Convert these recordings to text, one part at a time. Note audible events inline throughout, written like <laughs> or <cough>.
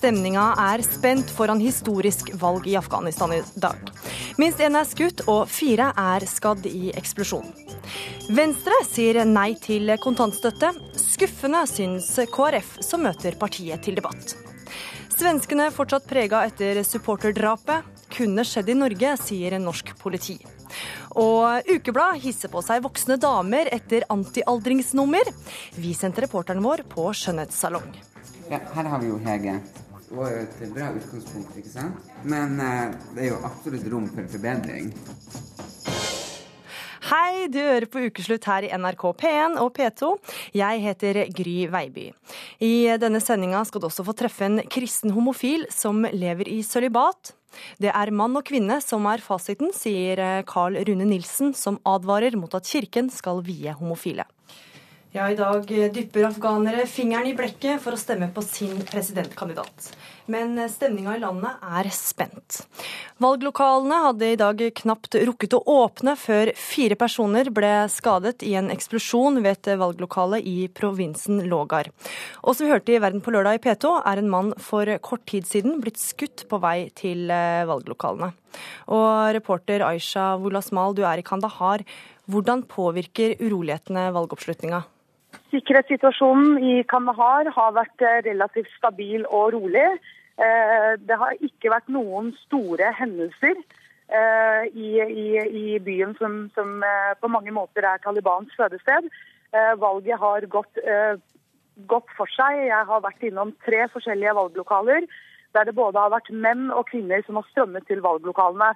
Stemninga er spent foran historisk valg i Afghanistan i dag. Minst én er skutt, og fire er skadd i eksplosjon. Venstre sier nei til kontantstøtte. Skuffende syns KrF, som møter partiet til debatt. Svenskene fortsatt prega etter supporterdrapet. Kunne skjedd i Norge, sier norsk politi. Og Ukeblad hisser på seg voksne damer etter antialdringsnummer. Vi sendte reporteren vår på skjønnhetssalong. Ja, her har vi jo Hege. Var jo et bra utgangspunkt, ikke sant? Men eh, det er jo absolutt rom for forbedring. Hei, du hører på Ukeslutt her i NRK P1 og P2. Jeg heter Gry Veiby. I denne sendinga skal du også få treffe en kristen homofil som lever i sølibat. Det er mann og kvinne som er fasiten, sier Carl Rune Nilsen, som advarer mot at kirken skal vie homofile. Ja, I dag dypper afghanere fingeren i blekket for å stemme på sin presidentkandidat. Men stemninga i landet er spent. Valglokalene hadde i dag knapt rukket å åpne før fire personer ble skadet i en eksplosjon ved et valglokale i provinsen Lågar. Og som vi hørte i Verden på lørdag i P2, er en mann for kort tid siden blitt skutt på vei til eh, valglokalene. Og reporter Aisha Wulasmal, du er i Kandahar. Hvordan påvirker urolighetene valgoppslutninga? Sikkerhetssituasjonen i Kandahar har vært eh, relativt stabil og rolig. Eh, det har ikke vært noen store hendelser eh, i, i, i byen som, som, på mange måter er Talibans fødested. Valget har gått, gått for seg. Jeg har vært innom tre forskjellige valglokaler der det både har vært menn og kvinner som har strømmet til valglokalene.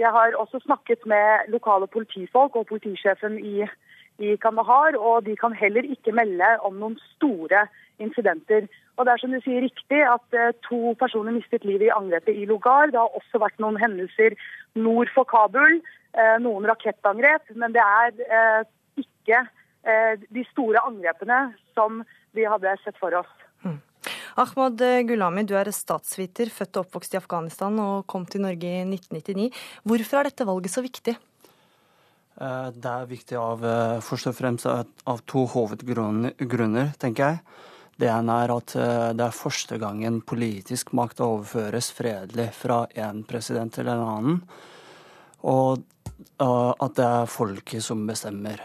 Jeg har også snakket med lokale politifolk og politisjefen i i Kandahar, og de kan heller ikke melde om noen store incidenter. Og det er som du sier riktig at eh, to personer mistet livet i angrepet i Lugar. Det har også vært noen hendelser nord for Kabul, eh, noen rakettangrep. Men det er eh, ikke de store angrepene som vi hadde sett for oss. Mm. Ahmad Gulami, du er statsviter, født og oppvokst i Afghanistan og kom til Norge i 1999. Hvorfor er dette valget så viktig? Eh, det er viktig av eh, først og fremst av to hovedgrunner, tenker jeg. Det ene er at eh, det er første gangen politisk makt overføres fredelig fra en president til en annen. Og at det er folket som bestemmer.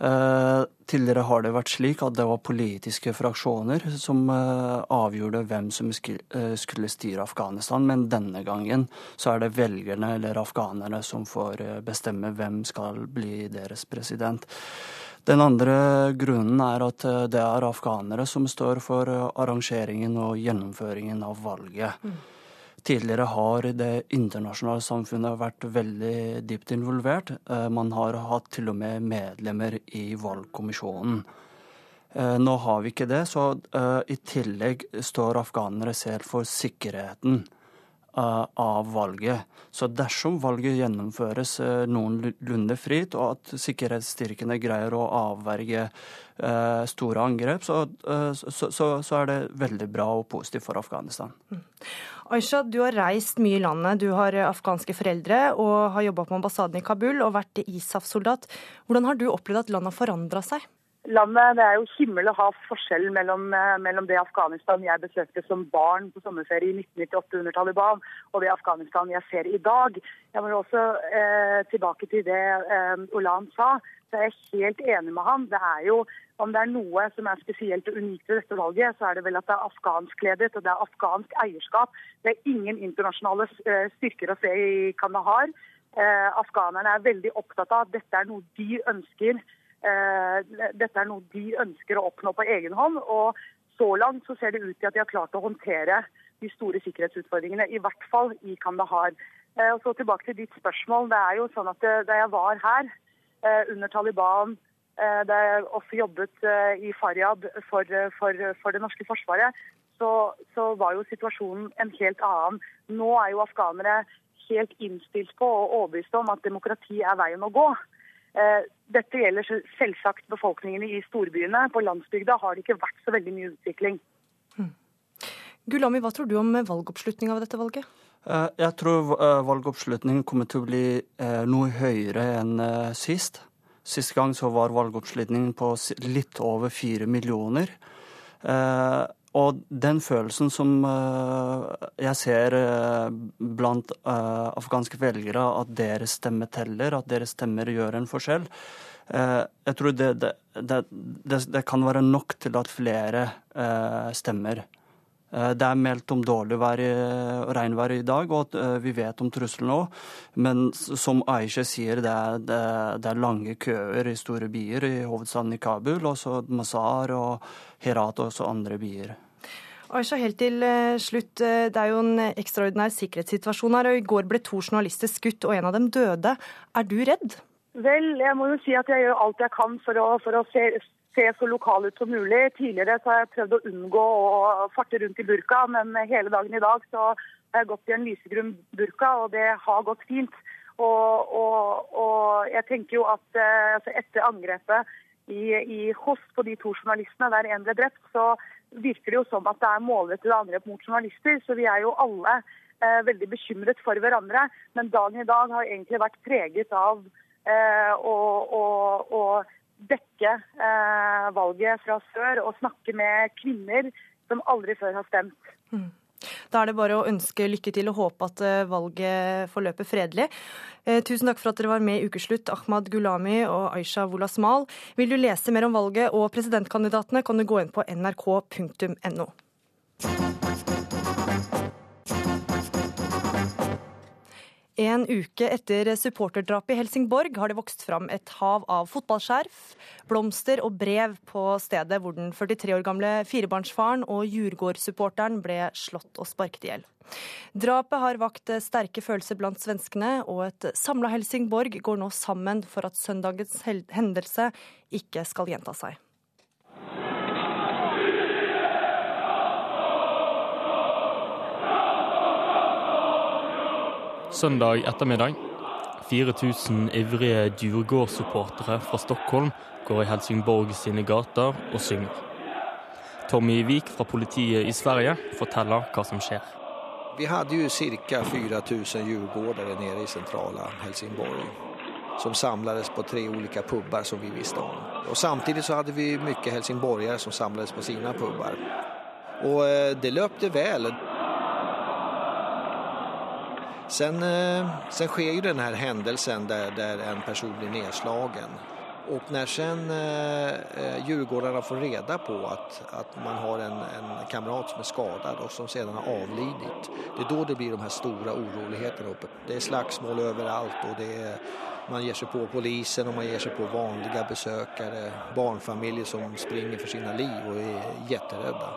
Eh, tidligere har det vært slik at det var politiske fraksjoner som eh, avgjorde hvem som eh, skulle styre Afghanistan, men denne gangen så er det velgerne eller afghanerne som får bestemme hvem skal bli deres president. Den andre grunnen er at det er afghanere som står for arrangeringen og gjennomføringen av valget. Mm. Tidligere har det internasjonale samfunnet vært veldig dypt involvert. Eh, man har hatt til og med medlemmer i valgkommisjonen. Eh, nå har vi ikke det, så eh, i tillegg står afghanere selv for sikkerheten av valget. Så dersom valget gjennomføres noenlunde fritt, og at sikkerhetsstyrkene greier å avverge store angrep, så, så, så, så er det veldig bra og positivt for Afghanistan. Mm. Aisha, du har reist mye i landet. Du har afghanske foreldre og har jobba på ambassaden i Kabul og vært ISAF-soldat. Hvordan har du opplevd at landet har forandra seg? Landet, Det er jo himmel og hav forskjell mellom, eh, mellom, det Afghanistan jeg besøkte som barn på sommerferie i 1998 under Taliban, og det Afghanistan jeg ser i dag. Jeg må også eh, tilbake til det eh, Olan sa. Så er jeg helt enig med ham. Det er jo om det er noe som er spesielt og unikt ved dette valget, så er det vel at det er afghanskledet og det er afghansk eierskap. Det er ingen internasjonale eh, styrker å se i Kandahar. Eh, afghanerne er veldig opptatt av at dette er noe de ønsker. Eh, dette er noe de ønsker å oppnå på egen hånd. Og så langt så ser det ut til at de har klart å håndtere de store sikkerhetsutfordringene, i hvert fall i Kandahar. Og så tilbake til ditt spørsmål. Det er jo sånn at Da jeg var her under Taliban Eh, da jeg også jobbet eh, i Faryab for, for, for det norske forsvaret, så, så, var jo situasjonen en helt annen. Nå er jo afghanere helt innstilt på og overbevist om at demokrati er veien å gå. Eh, dette gjelder selvsagt befolkningene i storbyene. På landsbygda har det ikke vært så veldig mye utvikling. Hmm. Gulami, hva tror du om valgoppslutninga ved dette valget? Jeg tror valgoppslutningen kommer til å bli noe høyere enn sist. Sist gang så var valgoppslutningen på litt over fire millioner. Eh, og den følelsen som jeg ser blant afghanske velgere, at deres stemme teller, at deres stemmer gjør en forskjell, jeg tror det, det, det, det kan være nok til at flere stemmer. Eh, det er meldt om dårlig vær og regnvær i dag, og at vi vet om trusselen òg. Men som Aisha sier, det er, det er, lange køer i store byer, i hovedstaden i Kabul, også Mazar og Herat og også andre byer. Aisha, helt til eh, slutt. Det er jo en ekstraordinær sikkerhetssituasjon her, og i går ble to journalister skutt, og en av dem døde. Er du redd? Vel, jeg må jo si at jeg gjør alt jeg kan for å, for å se, se så lokal ut som mulig. Tidligere så har jeg prøvd å unngå å farte rundt i burka, men hele dagen i dag så har jeg gått i en lysegrunn burka, og det har gått fint. Og, og, og jeg tenker jo at eh, altså etter angrepet i, i Hoss på de to journalistene, der én ble drept, så virker det jo som at det er målrettede angrep mot journalister. Så vi er jo alle eh, veldig bekymret for hverandre. Men dagen i dag har egentlig vært preget av eh, å, å, å dekke eh, valget fra sør og snakke med kvinner som aldri før har stemt. Mm. Da er det bare å ønske lykke til og håpe at eh, valget forløper fredelig. Eh, tusen takk for at dere var med i Ukeslutt, Ahmad Gulami og Aisha Wolasmal. Vil du lese mer om valget og presidentkandidatene, kan du gå inn på nrk.no. En uke etter supporterdrapet i Helsingborg har det vokst fram et hav av fotballskjerf, blomster og brev på stedet hvor den 43 år gamle firebarnsfaren og Djurgård-supporteren ble slått og sparket i hjel. Drapet har vakt sterke følelser blant svenskene, og et samla Helsingborg går nå sammen for at søndagens hendelse ikke skal gjenta seg. Søndag ettermiddag. 4000 ivrige Djurgård-supportere fra Stockholm går i Helsingborg sine gater og synger. Tommy Vik fra politiet i Sverige forteller hva som skjer. Vi hadde jo ca. 4000 djurgårdere nede i sentrale Helsingborg. Som samles på tre ulike puber som vi visste om. Og Samtidig så hadde vi mye helsingborgere som samles på sine puber. Og eh, det løpte vel. Sen, eh, sen sker ju den här händelsen där, där en person blir nedslagen. Och när sen eh, eh, djurgårdarna får reda på att, att man har en, en kamrat som är skadad och som sedan har avlidit, det är då det blir de här stora oroligheterna. Det är slagsmål överallt och det är, man ger sig på polisen och man ger sig på vanliga besökare, barnfamiljer som springer för sina liv och är jätterädda.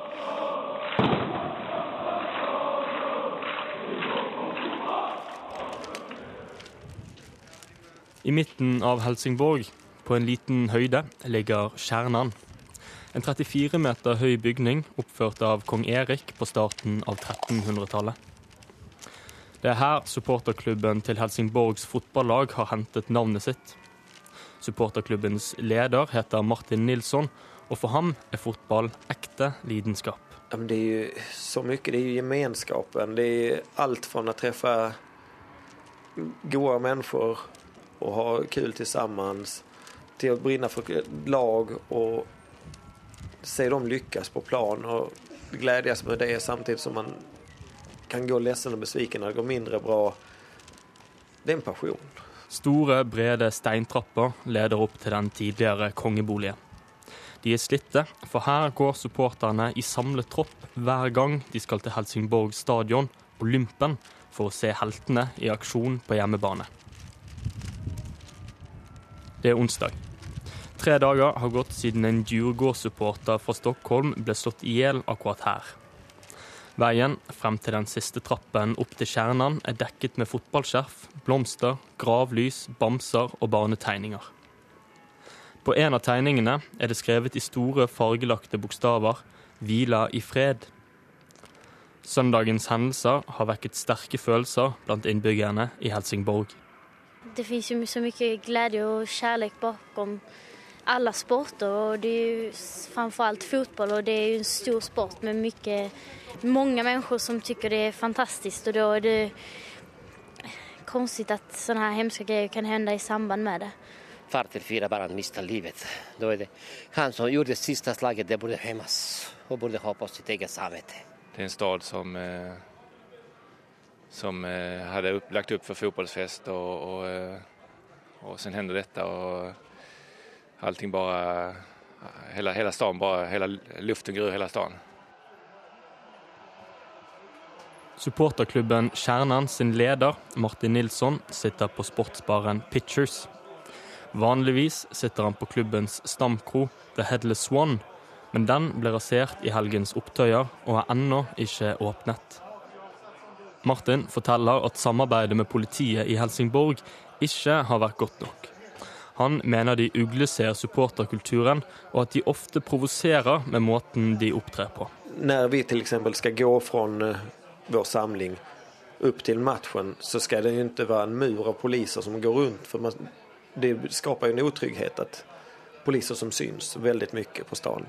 I midten av Helsingborg, på en liten høyde, ligger Kjernan. En 34 meter høy bygning oppført av kong Erik på starten av 1300-tallet. Det er her supporterklubben til Helsingborgs fotballag har hentet navnet sitt. Supporterklubbens leder heter Martin Nilsson, og for ham er fotball ekte lidenskap. Det er jo så mye. Det er jo gemenskapen. Det er alt fra å treffe gode mennesker og ha kul tillsammans til å brinne for lag og se dem lykkes på plan og glädjas med det samtidig som man kan gå ledsen og besviken når det går mindre bra. Det er en passion. Store, brede steintrapper leder opp til den tidligere kongeboligen. De er slitte, for her går supporterne i samlet tropp hver gang de skal til Helsingborg stadion, Olympen, for å se heltene i aksjon på hjemmebane. Det er onsdag. Tre dager har gått siden en Djurgård-supporter fra Stockholm ble slått i hjel akkurat her. Veien frem til den siste trappen opp til kjernen er dekket med fotballskjerf, blomster, gravlys, bamser og barnetegninger. På en av tegningene er det skrevet i store, fargelagte bokstaver 'Hvila i fred'. Søndagens hendelser har vekket sterke følelser blant innbyggerne i Helsingborg. Det finns ju så mycket glädje och kärlek bakom alla sporter och det är ju framförallt fotboll och det är ju en stor sport med mycket, många människor som tycker det är fantastiskt och då är det konstigt att sådana här hemska grejer kan hända i samband med det. far till fyra barn mista livet. Då är det han som gjorde det sista slaget, det borde skämmas och borde ha på sitt eget samvete. Det är en stad som, eh, som eh, hade upp, lagt upp för fotbollsfest och, och, eh, sen hände detta och allting bara, hela, hela stan bara, hela luften gror hela stan. Supporterklubben Kjernan sin leder, Martin Nilsson, sitter på sportsbaren Pitchers. Vanligvis sitter han på klubbens stamkro The Headless One, men den ble rasert i helgens opptøyer og er ennå ikke åpnet. Martin forteller at samarbeidet med politiet i Helsingborg ikke har vært godt nok. Han mener de ugleser supporterkulturen, og at de ofte provoserer med måten de opptrer på. Når vi f.eks. skal gå fra eh, vår samling opp til matchen så skal det jo ikke være en mur av poliser som går rundt. for det skaper jo en otrygghet at poliser som syns veldig mye på stan.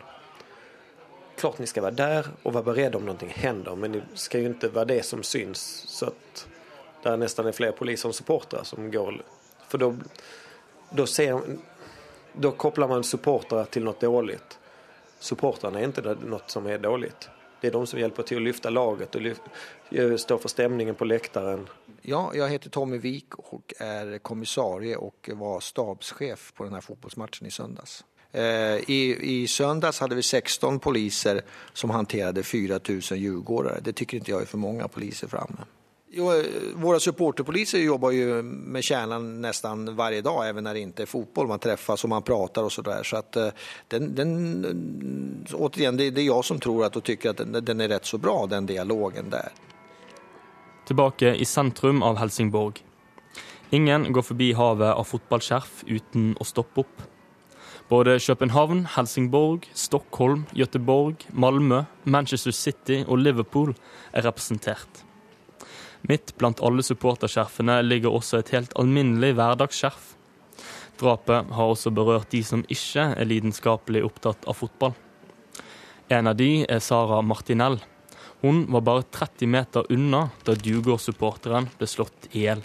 Klart ni ska vara där och vara beredda om någonting händer men det ska ju inte vara det som syns så att det nästan är fler poliser än supportrar som går. För då, då, ser, då kopplar man supportrar till något dåligt. Supportrarna är inte något som är dåligt. Det är de som hjälper till att lyfta laget lyfta, stå för stämningen på läktaren. Ja, jag heter Tommy Wik och är kommissarie och var stabschef på den här i söndags. Eh, I, I söndags hade vi 16 poliser som hanterade 4 000 djurgårdare. Det tycker inte jag är för många poliser framme. Jo, eh, våra supporterpoliser jobbar ju med kärnan nästan varje dag, även när det inte är fotboll. Man träffas och man pratar och sådär. Så att eh, den, den, återigen, det, det är jag som tror att och tycker att den, den är rätt så bra, den dialogen där. Tilbake i sentrum av Helsingborg. Ingen går forbi havet av fotballskjerf uten å stoppe opp. Både København, Helsingborg, Stockholm, Göteborg, Malmö, Manchester City og Liverpool er representert. Midt blant alle supporterskjerfene ligger også et helt alminnelig hverdagsskjerf. Drapet har også berørt de som ikke er lidenskapelig opptatt av fotball. En av de er Sara Martinell. Hun var bare 30 meter unna da Dugård-supporteren ble slått i hjel.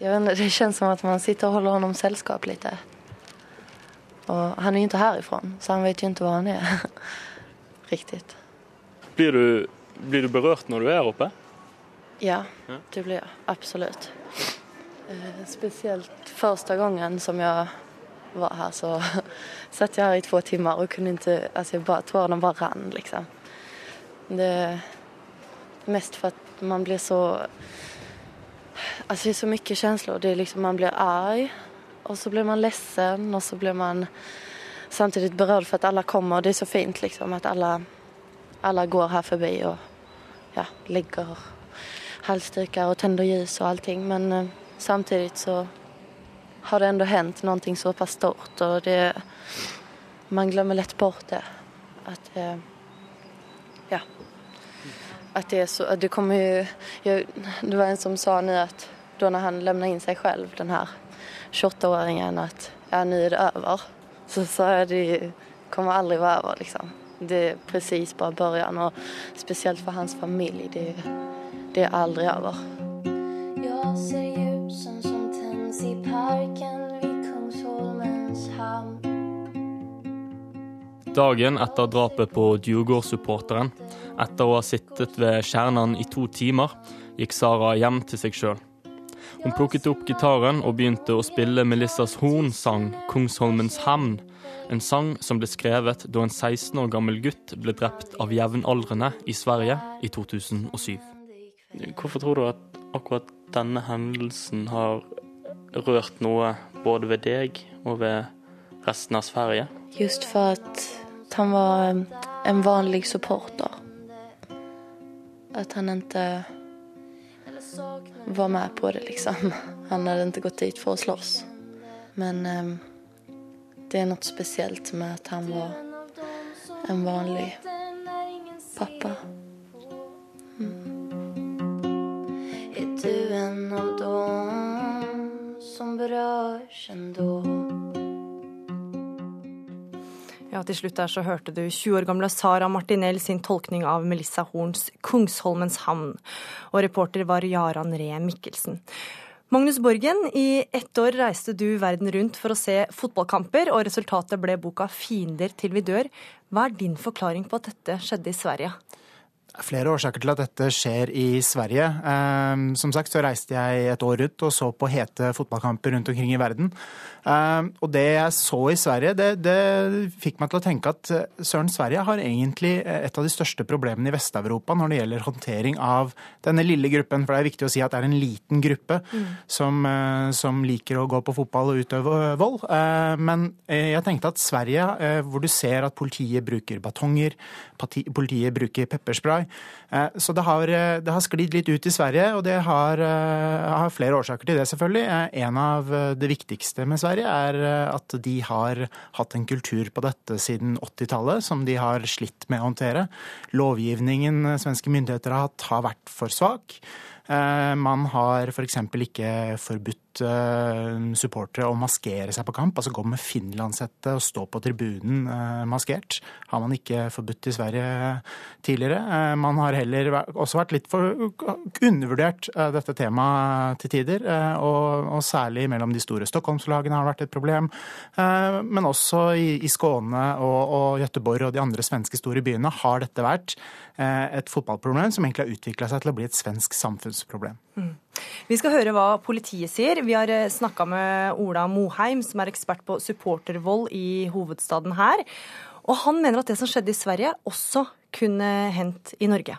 Det kjennes som at man sitter og holder hånd om selskap litt. Og han er jo ikke herifrån, så han vet jo ikke var han er. <laughs> Riktigt. Blir du, blir du berørt når du er oppe? Ja, det blir jeg. Absolutt. Spesielt første gangen som jeg var her, så <laughs> satt jeg her i två timmar och kunde inte, alltså bara, tårarna bara rann liksom. Det mest för att man blir så, alltså det är så mycket känslor. Det är liksom, man blir arg och så blir man ledsen og så blir man samtidig berørt for at alle kommer. Og Det er så fint liksom at alle, alle går her forbi og ja, legger halsduker og tenner ljus og allting. Men eh, samtidig så har det ändå hänt någonting så pass stort och det, man glömmer lätt bort det. Att, eh, ja, att det er så, det kommer ju, jag, det var en som sa nu att då när han lämnade in sig själv, den här 28-åringen, at ja, nå er det over. Så sa jeg det kommer aldri å være over, liksom. Det er presis bare begynnelsen, og spesielt for hans familie. Det, det er aldri over. Jeg ser ljusen som tennes i parken ved Kungsholmens havn. Dagen etter drapet på Djurgård-supporteren, etter å ha sittet ved kjernen i to timer, gikk Sara hjem til seg sjøl. Hun plukket opp gitaren og begynte å spille Melissas Horn-sang Kongsholmens hamn', en sang som ble skrevet da en 16 år gammel gutt ble drept av jevnaldrende i Sverige i 2007. Hvorfor tror du at akkurat denne hendelsen har rørt noe både ved deg og ved resten av Sverige? Just for at han var en vanlig supporter. At han ikke var med på det, liksom. Han hadde ikke gått dit for å slåss. Men um, det er noe spesielt med at han var en vanlig pappa. Mm. du en av dem som berørs ändå. Ja, til slutt der så hørte du 20 år gamle Sara Martinell sin tolkning av Melissa Horns 'Kongsholmens havn'. Og reporter var Jaran Ree Mikkelsen. Magnus Borgen, i ett år reiste du verden rundt for å se fotballkamper, og resultatet ble boka 'Fiender til vi dør'. Hva er din forklaring på at dette skjedde i Sverige? Er flere årsaker til at dette skjer i Sverige. Ehm, som sagt så reiste jeg et år rundt og så på hete fotballkamper rundt omkring i verden. Ehm, og det jeg så i Sverige, det, det fikk meg til å tenke at eh, søren, Sverige har egentlig eh, et av de største problemene i Vest-Europa når det gjelder håndtering av denne lille gruppen. For det er viktig å si at det er en liten gruppe mm. som, eh, som, liker å gå på fotball og utøve vold. Ehm, men jeg tenkte at Sverige, hvor du ser at politiet bruker batonger, politiet bruker pepperspray Så det har, det har sklidd litt ut i Sverige, og det har, har flere årsaker til det, selvfølgelig. En av det viktigste med Sverige er eh, at de har hatt en kultur på dette siden 80-tallet som de har slitt med å håndtere. Lovgivningen svenske myndigheter har hatt, har vært for svak. Eh, man har f.eks. For ikke forbudt uh, supportere å maskere seg på kamp. Altså gå med finlandshette og stå på tribunen uh, maskert. Har man ikke forbudt i Sverige tidligere. Uh, man har heller også vært litt for undervurdert dette temaet til tider. Og, og, særlig mellom de store Stockholmslagene har vært et problem. Men også i, i Skåne og, og Göteborg og de andre svenske store byene har dette vært et fotballproblem som egentlig har utvikla seg til å bli et svensk samfunnsproblem. Mm. Vi skal høre hva politiet sier. Vi har eh, snakka med Ola Moheim, som er ekspert på supportervold i hovedstaden her. Og han mener at det som skjedde i Sverige, også kunne hendt i Norge.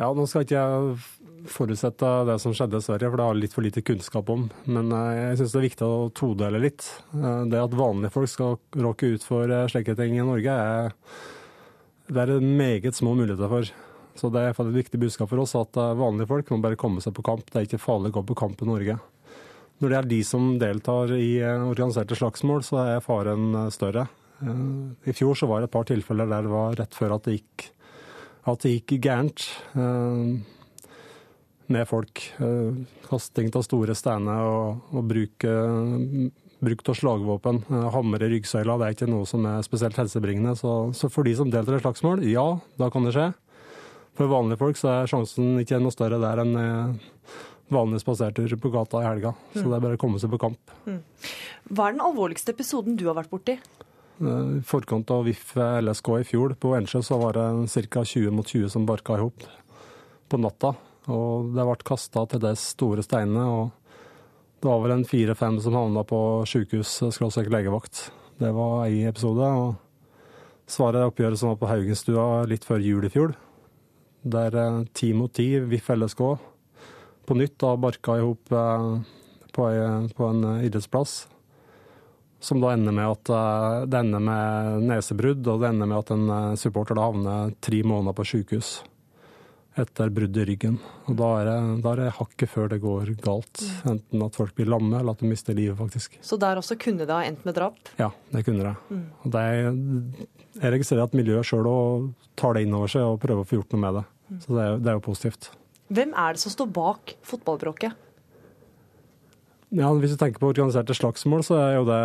Ja, nå skal ikke jeg forutsette det som skjedde i Sverige, for det har jeg litt for lite kunnskap om. Men eh, jeg syns det er viktig å todele litt. Eh, det at vanlige folk skal råke ut for slike ting i Norge, er, det er meget små muligheter for. Så det er et viktig budskap for oss at eh, vanlige folk må bare komme seg på kamp. Det er ikke farlig å gå på kamp i Norge. Når det er de som deltar i eh, organiserte slagsmål, så er faren eh, større. I fjor så var det et par tilfeller der det var rett før at det gikk, at det gikk gærent med folk. Kasting av store steiner og, og bruk, bruk av slagvåpen. Hammer i ryggsøyla det er ikke noe som er spesielt helsebringende. Så, så for de som deltar i slagsmål, ja, da kan det skje. For vanlige folk så er sjansen ikke noe større der enn eh, vanlig spasertur på gata i helga. Så mm. det er bare å komme seg på kamp. Mm. Hva er den alvorligste episoden du har vært borti? Eh, I forkant av VIF LSK i fjor på Ensjø så var det ca. 20 mot 20 som barka i hop på natta. Og det ble kasta til de store steinene. og Det var vel en fire-fem som havna på sjukehus, skråstrek legevakt. Det var én episode. og Svaret er oppgjøret som var på Haugenstua litt før jul i fjor der eh, ti mot ti, VIF LSK, på nytt da barka i hop eh, på, på, en idrettsplass. Som da ender med at eh, det ender med nesebrudd, og det ender med at en supporter da havner tre måneder på sykehus etter brudd i ryggen. Og da er, det, da er det hakket før det går galt. Enten at folk blir lamme, eller at de mister livet, faktisk. Så der også kunne det ha endt med drap? Ja, det kunne det. Mm. Og det er, jeg registrerer at miljøet sjøl tar det inn over seg og prøver å få gjort noe med det. Så det er, det er, jo positivt. Hvem er det som står bak fotballbråket? Ja, Hvis du tenker på organiserte slagsmål, så er jo det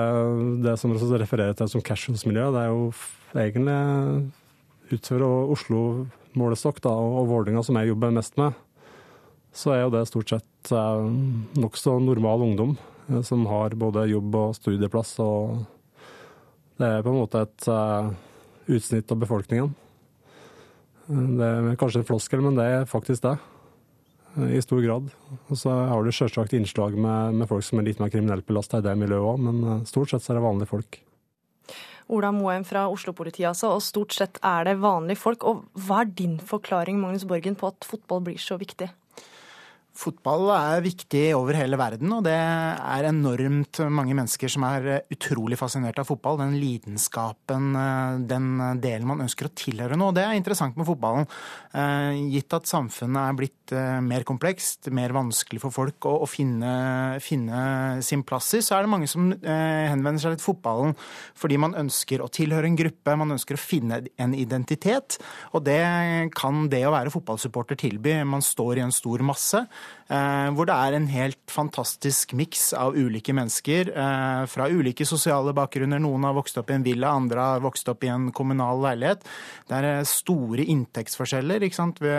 det som refererer til som casuals-miljø. Det er jo egentlig utover Oslo-målestokk og Vålerenga, som jeg jobber mest med, så er jo det stort sett eh, nokså normal ungdom eh, som har både jobb og studieplass. og Det er på en måte et uh, utsnitt av befolkningen. Det er kanskje en floskel, men det er faktisk det. I stor grad. Og så har du selvsagt innslag med, med, folk som er litt mer kriminelt belasta i det miljøet òg, men eh, stort sett så er det vanlige folk. Ola Moheim fra Oslo-politiet altså, og stort sett er det vanlige folk. Og hva er din forklaring Magnus Borgen, på at fotball blir så viktig? Fotball er viktig over hele verden, og det er enormt mange mennesker som er utrolig fascinert av fotball. Den lidenskapen, eh, den delen man ønsker å tilhøre nå. Det er interessant med fotballen. Eh, gitt at samfunnet er blitt eh, mer komplekst, mer vanskelig for folk å, finne, finne sin plass i, så er det mange som henvender seg til fotballen fordi man ønsker å tilhøre en gruppe, man ønsker å finne en identitet. Og det kan det å være fotballsupporter tilby. Man står i en stor masse. Eh, hvor det er en helt fantastisk miks av ulike mennesker eh, fra ulike sosiale bakgrunner. Noen har vokst opp i en villa, andre har vokst opp i en kommunal leilighet. Det er eh, store inntektsforskjeller. ikke sant? Vi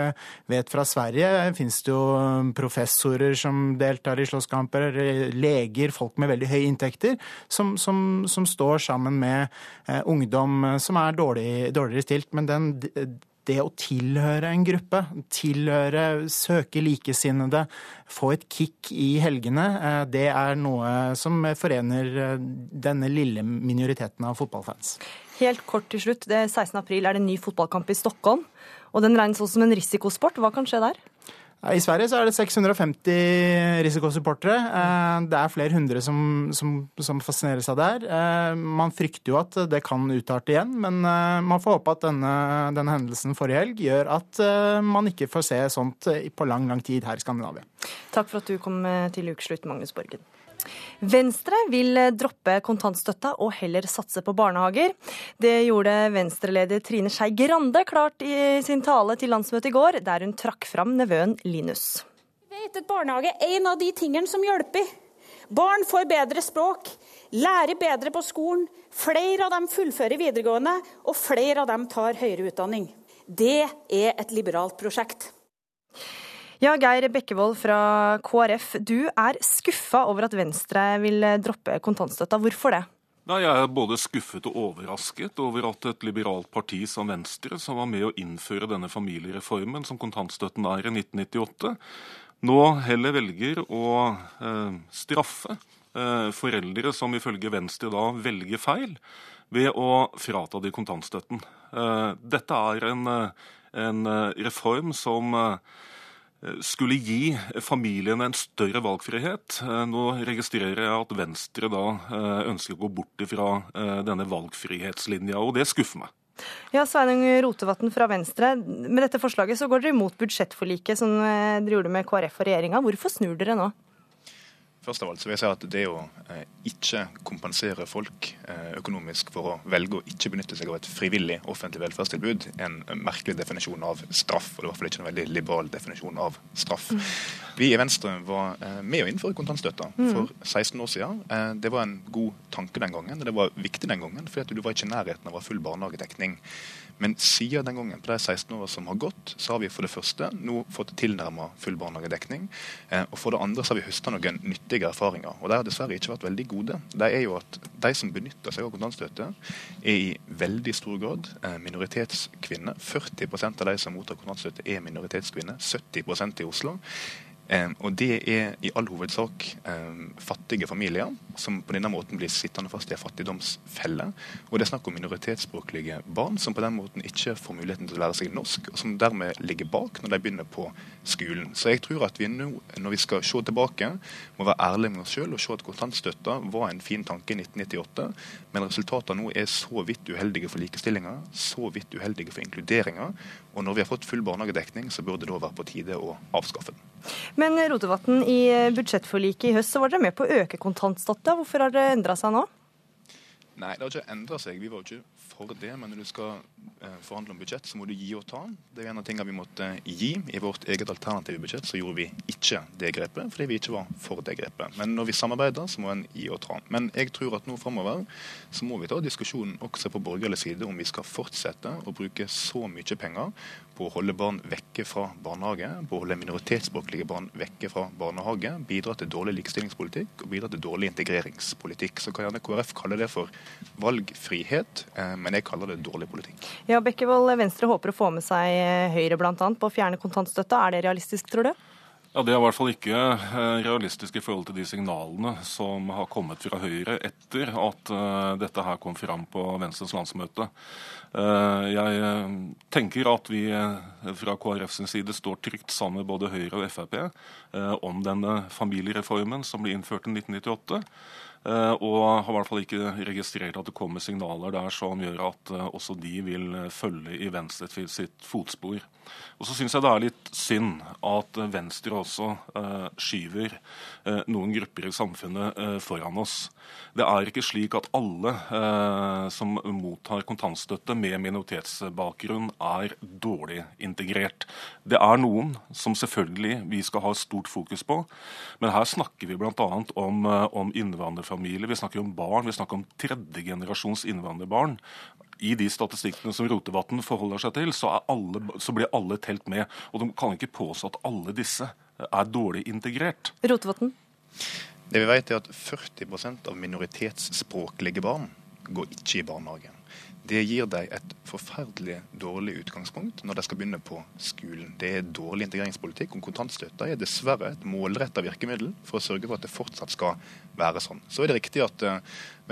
vet fra Sverige finnes det jo professorer som deltar i slåsskamper, leger, folk med veldig høye inntekter, som, som, som står sammen med ungdom som er dårlig, dårligere stilt. Men den det å tilhøre en gruppe, tilhøre, søke likesinnede, få et kick i helgene, eh, det er noe som forener eh, denne lille minoriteten av fotballfans. Helt kort til slutt. Det 16. april er det en ny fotballkamp i Stockholm. Og den regnes også som en risikosport. Hva kan skje der? I Sverige så er det 650 risikosupportere. Eh, det er flere hundre som, som, som fascineres av det. Eh, man frykter jo at det kan utarte igjen, men eh, man får håpe at denne, denne hendelsen forrige helg gjør at man ikke får se sånt på lang, lang tid her i Skandinavia. Takk for at du kom til ukeslutt, Magnus Borgen. Venstre vil droppe kontantstøtta og heller satse på barnehager. Det gjorde Venstre-leder Trine Skei Grande klart i sin tale til landsmøtet i går, der hun trakk fram nevøen Linus. Vi vet at barnehage er en av de tingene som hjelper. Barn får bedre språk, lærer bedre på skolen, flere av dem fullfører videregående, og flere av dem tar høyere utdanning. Det er et liberalt prosjekt. Ja, Geir Bekkevold fra KrF, du er skuffa over at Venstre vil droppe kontantstøtta. Hvorfor det? Nei, Jeg er både skuffet og overrasket over at et liberalt parti som Venstre, som var med å innføre denne familiereformen som kontantstøtten er i 1998, nå heller velger å eh, straffe eh, foreldre som ifølge Venstre da velger feil, ved å frata de kontantstøtten. Eh, dette er en, eh, en eh, reform som eh, skulle gi familiene en større valgfrihet. Eh, nå registrerer jeg at Venstre da eh, ønsker å gå bort fra eh, denne valgfrihetslinja, og det skuffer meg. Ja, Sveinung Rotevatn fra Venstre. Med dette forslaget så går dere imot budsjettforliket som dere gjorde med KrF og regjeringa. Hvorfor snur dere nå? Først av alt så vil jeg si at Det å eh, ikke kompensere folk eh, økonomisk for å velge å ikke benytte seg av et frivillig offentlig velferdstilbud, er en merkelig definisjon av straff. og Det er i hvert fall ikke en veldig liberal definisjon av straff. Mm. Vi i Venstre var eh, med å innføre kontantstøtta mm. for 16 år siden. Eh, det var en god tanke den gangen, og det var viktig den gangen, fordi du var ikke i nærheten av å ha full barnehagedekning. Men siden den gangen, på de 16 årene som har gått, så har vi for det første nå fått tilnærma full barnehagedekning. Eh, og for det andre så har vi høsta noen nyttige erfaringer. Og de har dessverre ikke vært veldig gode. De er jo at de som benytter seg av kontantstøtte, er i veldig stor grad eh, minoritetskvinner. 40% av de som mottar kontantstøtte, er minoritetskvinner. 70% i Oslo. Um, og det er i all hovedsak fattige familier som på denne måten blir sittende fast i en fattigdomsfelle. Og det er snakk om minoritetsspråklige barn som på den måten ikke får muligheten til å lære seg norsk, og som dermed ligger bak når de begynner på skolen. Så jeg tror at vi nå, når vi skal se tilbake, må være ærlige med oss sjøl og se at kontantstøtta var en fin tanke i 1998, men resultatene nå er så vidt uheldige for likestillinga, så vidt uheldige for inkluderinga. Og når vi har fått full barnehagedekning, så burde det da være på tide å avskaffe den. Men Rotevatn, i budsjettforliket i høst så var dere med på å øke kontantstøtta. Hvorfor har det endra seg nå? Nei, det har ikke endra seg. Vi var jo ikke for det. Men når du skal eh, forhandle om budsjett, så må du gi og ta. Det er en av tingene vi måtte gi. I vårt eget alternative budsjett så gjorde vi ikke det grepet, fordi vi ikke var for det grepet. Men når vi samarbeider, så må en gi og ta. Men jeg tror at nå framover så må vi ta diskusjonen også på borgerlig side om vi skal fortsette å bruke så mye penger på å holde barn vekke fra barnehage, på å holde minoritetsspråklige barn vekke fra barnehage, bidra til dårlig likestillingspolitikk og bidra til dårlig integreringspolitikk. Så kan gjerne KrF kalle det for valgfrihet. Eh, men jeg kaller det dårlig politikk. Ja, Bekkevold, Venstre håper å få med seg eh, Høyre bl.a. på å fjerne kontantstøtta. Er det realistisk, tror du? Ja, Det er i hvert fall ikke eh, realistisk i forhold til de signalene som har kommet fra Høyre etter at dette her kom fram på Venstres landsmøte. Jeg tenker at vi fra KrF sin side står trygt sammen med både Høyre og Frp om denne familiereformen som ble innført i 1998. Eh, og har i hvert fall ikke registrert at det kommer signaler der som gjør at eh, også de vil eh, følge i Venstre sitt fotspor. Og så syns jeg det er litt synd at Venstre også skyver noen grupper i samfunnet foran oss. Det er ikke slik at alle som mottar kontantstøtte med minoritetsbakgrunn, er dårlig integrert. Det er noen som selvfølgelig vi skal ha stort fokus på, men her snakker vi bl.a. om, om innvandrere familier, vi snakker om barn, vi snakker om tredjegenerasjons innvandrerbarn. I de statistikkene som Rotevatn forholder seg til, så, alle, så, blir alle telt med. Og de kan ikke påstå at alle disse er dårlig integrert. Rotevatn? Det vi vet er at 40% av minoritetsspråklige barn går ikke i barnehagen. Det gir dem et forferdelig dårlig utgangspunkt når de skal begynne på skolen. Det er dårlig integreringspolitikk, og kontantstøtta er dessverre et målretta virkemiddel for å sørge for at det fortsatt skal være sånn. Så er det riktig at uh,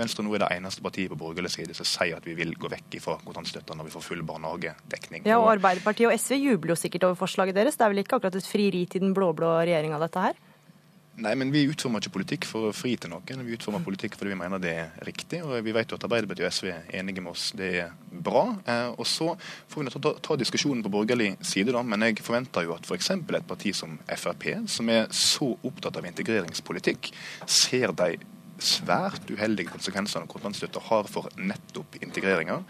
Venstre nå er det eneste partiet på borgerlig side som sier at vi vil gå vekk fra kontantstøtta når vi får full barnehagedekning. Ja, og Arbeiderpartiet og SV jubler jo sikkert over forslaget deres. Det er vel ikke akkurat et frieri til den blå-blå regjeringa, dette her? Nei, men Vi utformer ikke politikk for å fri til noen. Vi utformer politikk fordi vi mener det er riktig. og Vi vet jo at Arbeiderpartiet og SV er enige med oss. Det er bra. Eh, og Så får vi ta, ta, diskusjonen på borgerlig side, da. Men jeg forventer jo at f.eks. et parti som Frp, som er så opptatt av integreringspolitikk, ser de svært uheldige konsekvensene kontantstøtta har for nettopp integreringa.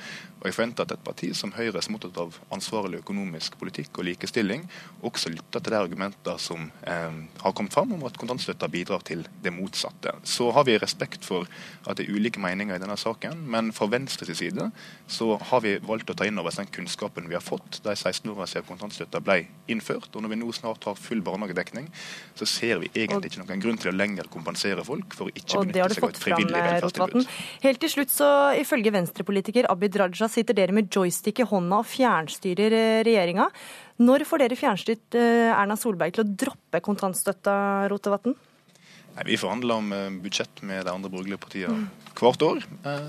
Og jeg forventer at et parti som Høyre, som er opptatt av ansvarlig økonomisk politikk og likestilling, også lytter til de argumenter som eh, har kommet fram om at kontantstøtta bidrar til det motsatte. Så har vi respekt for at det er ulike meninger i denne saken, men fra Venstres side så har vi valgt å ta inn over oss den kunnskapen vi har fått de 16 årene siden kontantstøtta ble innført. Og når vi nå snart har full barnehagedekning, så ser vi egentlig ikke noen grunn til å lenger kompensere folk for å ikke benytte seg av et frivillig velferdstilbud. Helt til slutt, så ifølge venstrepolitiker Abid Raja sitter dere med joystick i hånda og fjernstyrer eh, regjeringa. Når får dere fjernstyrt eh, Erna Solberg til å droppe kontantstøtta, Rotevatn? Vi forhandler om eh, budsjett med de andre borgerlige partiene hvert år.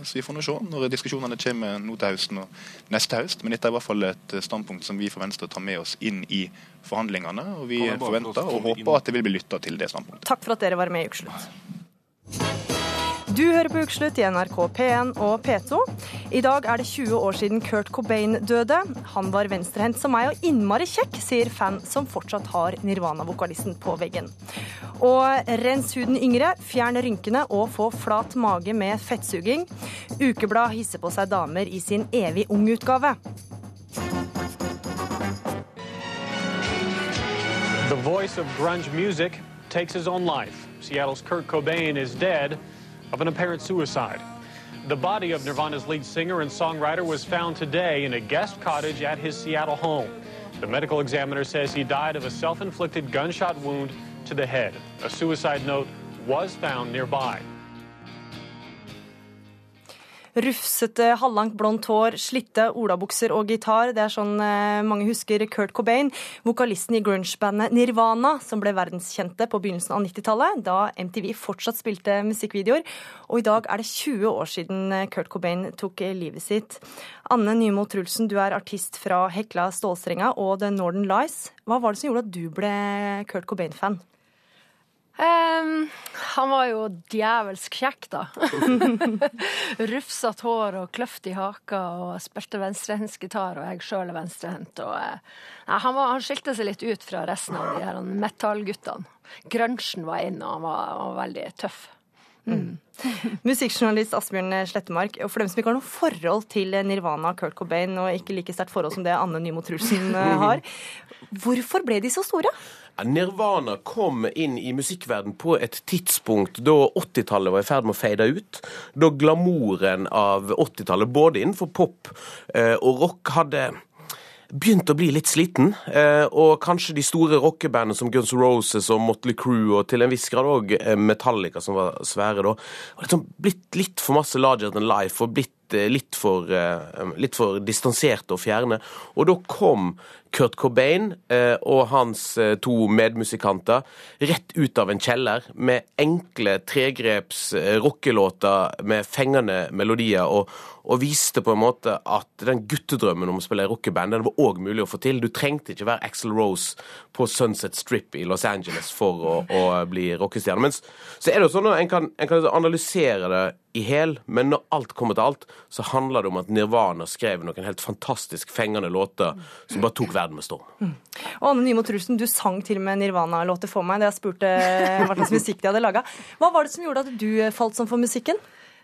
Så vi får nå se når diskusjonene kommer nå til høsten og neste høst. Men dette er i hvert fall et standpunkt som vi for Venstre tar med oss inn i forhandlingene. Og vi forventer og håper at det vil bli lytta til det standpunktet. Takk for at dere var med i Ukeslutt. Du hører på Ukeslutt i NRK P1 og P2. I dag er det 20 år siden Kurt Cobain døde. Han var venstrehendt som meg og innmari kjekk, sier fan som fortsatt har Nirvana-vokalisten på veggen. Og rens huden yngre, fjern rynkene og få flat mage med fettsuging. Ukeblad hisser på seg damer i sin evig ung-utgave. The voice of grunge music takes his own life. Seattle's Kurt Cobain is dead of an apparent suicide. The body of Nirvana's lead singer and songwriter was found today in a guest cottage at his Seattle home. The medical examiner says he died of a self inflicted gunshot wound to the head. A suicide note was found nearby. Rufsete, halvlangt blondt hår, slitte olabukser og gitar. Det er sånn eh, mange husker Kurt Cobain, vokalisten i grunge-bandet Nirvana, som ble verdenskjente på begynnelsen av 90-tallet, da MTV fortsatt spilte musikkvideoer. Og i dag er det 20 år siden eh, Kurt Cobain tok eh, livet sitt. Anne Nymo Trulsen, du er artist fra Hekla Stålstrenga og The Northern Lies. Hva var det som gjorde at du ble Kurt Cobain-fan? Um, han var jo djevelsk kjekk, da. <laughs> Rufsete hår og kløft i haka og spilte venstrehendsgitar, og jeg sjøl er venstrehendt. Uh, han, han, skilte seg litt ut fra resten av de her metallguttene. Grunchen var inn, og han var, han var veldig tøff. Mm. <laughs> Musikkjournalist Asbjørn Slettemark, og for dem som ikke har noe forhold til Nirvana og Kurt Cobain, og ikke like sterkt forhold som det Anne Nymo Trulsen eh, <laughs> har, hvorfor ble de så store? Nirvana kom inn i musikkverden på et tidspunkt da 80-tallet var i ferd med å fade ut. Da glamouren av 80-tallet, både innenfor pop eh, og rock, hadde begynt å bli litt sliten. Eh, og kanskje de store rockebandene som Guns Roses og Motley Crue, og til en viss grad òg eh, Metallica, som var svære da, har liksom blitt litt for masse larger than life og blitt eh, litt for, eh, litt for distanserte og fjerne. Og da kom Kurt Cobain eh, og hans to medmusikanter rett ut av en kjeller med enkle tregreps rockelåter med fengende melodier, og, og viste på en måte at den guttedrømmen om å spille i rockeband den var òg mulig å få til. Du trengte ikke være Axel Rose på Sunset Strip i Los Angeles for å, å bli rockestjerne. Men så er det jo sånn at en kan, en kan analysere det i hel, men når alt kommer til alt, så handler det om at Nirvana skrev noen helt fantastisk fengende låter som bare tok verden med storm. Og Anne Nymo Trusen, du sang til og med Nirvana-låter for meg da jeg spurte hva slags musikk de hadde laga. Hva var det som gjorde at du falt sånn for musikken?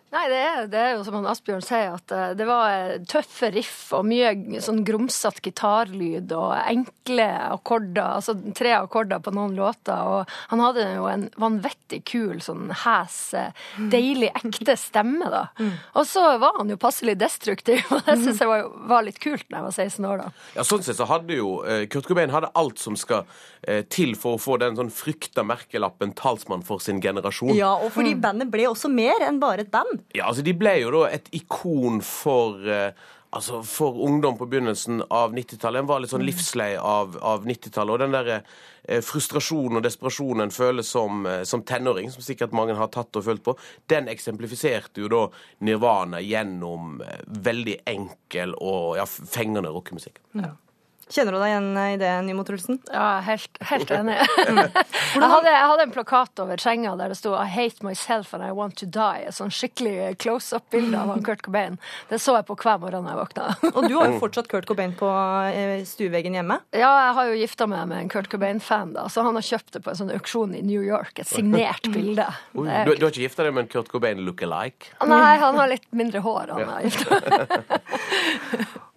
Nei, det er, det er, jo som han Asbjørn sier, at eh, det var eh, tøffe riff og mye sånn grumsete gitarlyd og enkle akkorder, altså tre akkorder på noen låter. Og han hadde jo en vanvittig kul, sånn hes, eh, deilig, ekte stemme, da. Og så var han jo passelig destruktiv, <laughs> og det syns jeg var, var, litt kult da jeg var 16 år, da. Ja, sånn sett så hadde jo Kurt Cobain hadde alt som skal til for å få den sånn frykta merkelappen talsmann for sin generasjon. Ja, og fordi bandet ble også mer enn bare et band. Ja, altså De ble jo da et ikon for uh, altså for ungdom på begynnelsen av 90-tallet. En var litt sånn livslei av, av 90-tallet. Og den der eh, frustrasjonen og desperasjonen en føler som, eh, som, tenåring, som sikkert mange har tatt og følt på, den eksemplifiserte jo da Nirvana gjennom eh, veldig enkel og ja, fengende rockemusikk. Ja. Kjenner du deg igjen i det, Nymo Trulsen? Ja, helt, helt enig. <laughs> jeg, hadde, jeg, hadde, en plakat over senga der det sto 'I hate myself and I want to die'. Et sånn skikkelig close up-bilde av Kurt Cobain. Det så jeg på hver morgen jeg våkna. <laughs> Og du har jo fortsatt Kurt Cobain på eh, stueveggen hjemme? Ja, jeg har jo gifta meg med en Kurt Cobain-fan, da, så han har kjøpt det på en sånn auksjon i New York. Et signert <laughs> bilde. Du, du, har ikke gifta deg med en Kurt Cobain look-alike? Nei, han har litt mindre hår, han har gifta